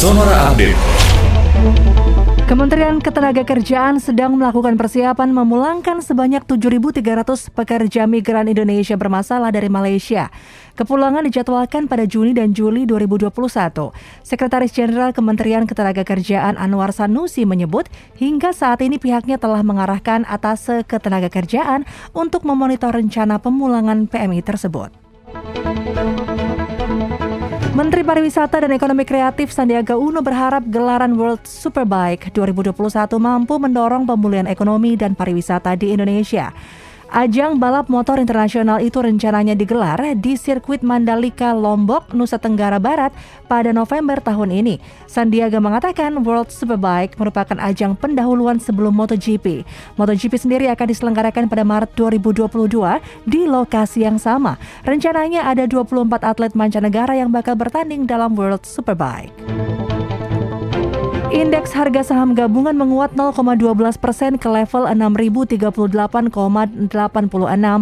Sonora Update. Kementerian Ketenagakerjaan sedang melakukan persiapan memulangkan sebanyak 7.300 pekerja migran Indonesia bermasalah dari Malaysia. Kepulangan dijadwalkan pada Juni dan Juli 2021. Sekretaris Jenderal Kementerian Ketenagakerjaan Anwar Sanusi menyebut hingga saat ini pihaknya telah mengarahkan atas ketenagakerjaan untuk memonitor rencana pemulangan PMI tersebut. Menteri Pariwisata dan Ekonomi Kreatif Sandiaga Uno berharap gelaran World Superbike 2021 mampu mendorong pemulihan ekonomi dan pariwisata di Indonesia. Ajang balap motor internasional itu rencananya digelar di sirkuit Mandalika, Lombok, Nusa Tenggara Barat pada November tahun ini. Sandiaga mengatakan World Superbike merupakan ajang pendahuluan sebelum MotoGP. MotoGP sendiri akan diselenggarakan pada Maret 2022 di lokasi yang sama. Rencananya ada 24 atlet mancanegara yang bakal bertanding dalam World Superbike. Indeks harga saham gabungan menguat 0,12 persen ke level 6.038,86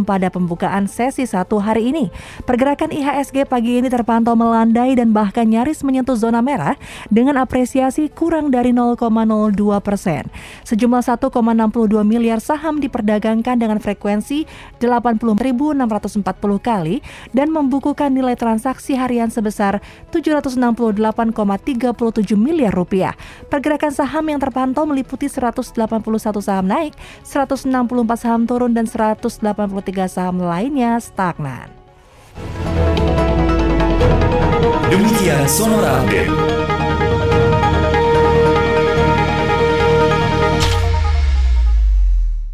pada pembukaan sesi satu hari ini. Pergerakan IHSG pagi ini terpantau melandai dan bahkan nyaris menyentuh zona merah dengan apresiasi kurang dari 0,02 persen. Sejumlah 1,62 miliar saham diperdagangkan dengan frekuensi 80.640 kali dan membukukan nilai transaksi harian sebesar 768,37 miliar rupiah. Pergerakan saham yang terpantau meliputi 181 saham naik, 164 saham turun, dan 183 saham lainnya stagnan. Demikian Sonora Update.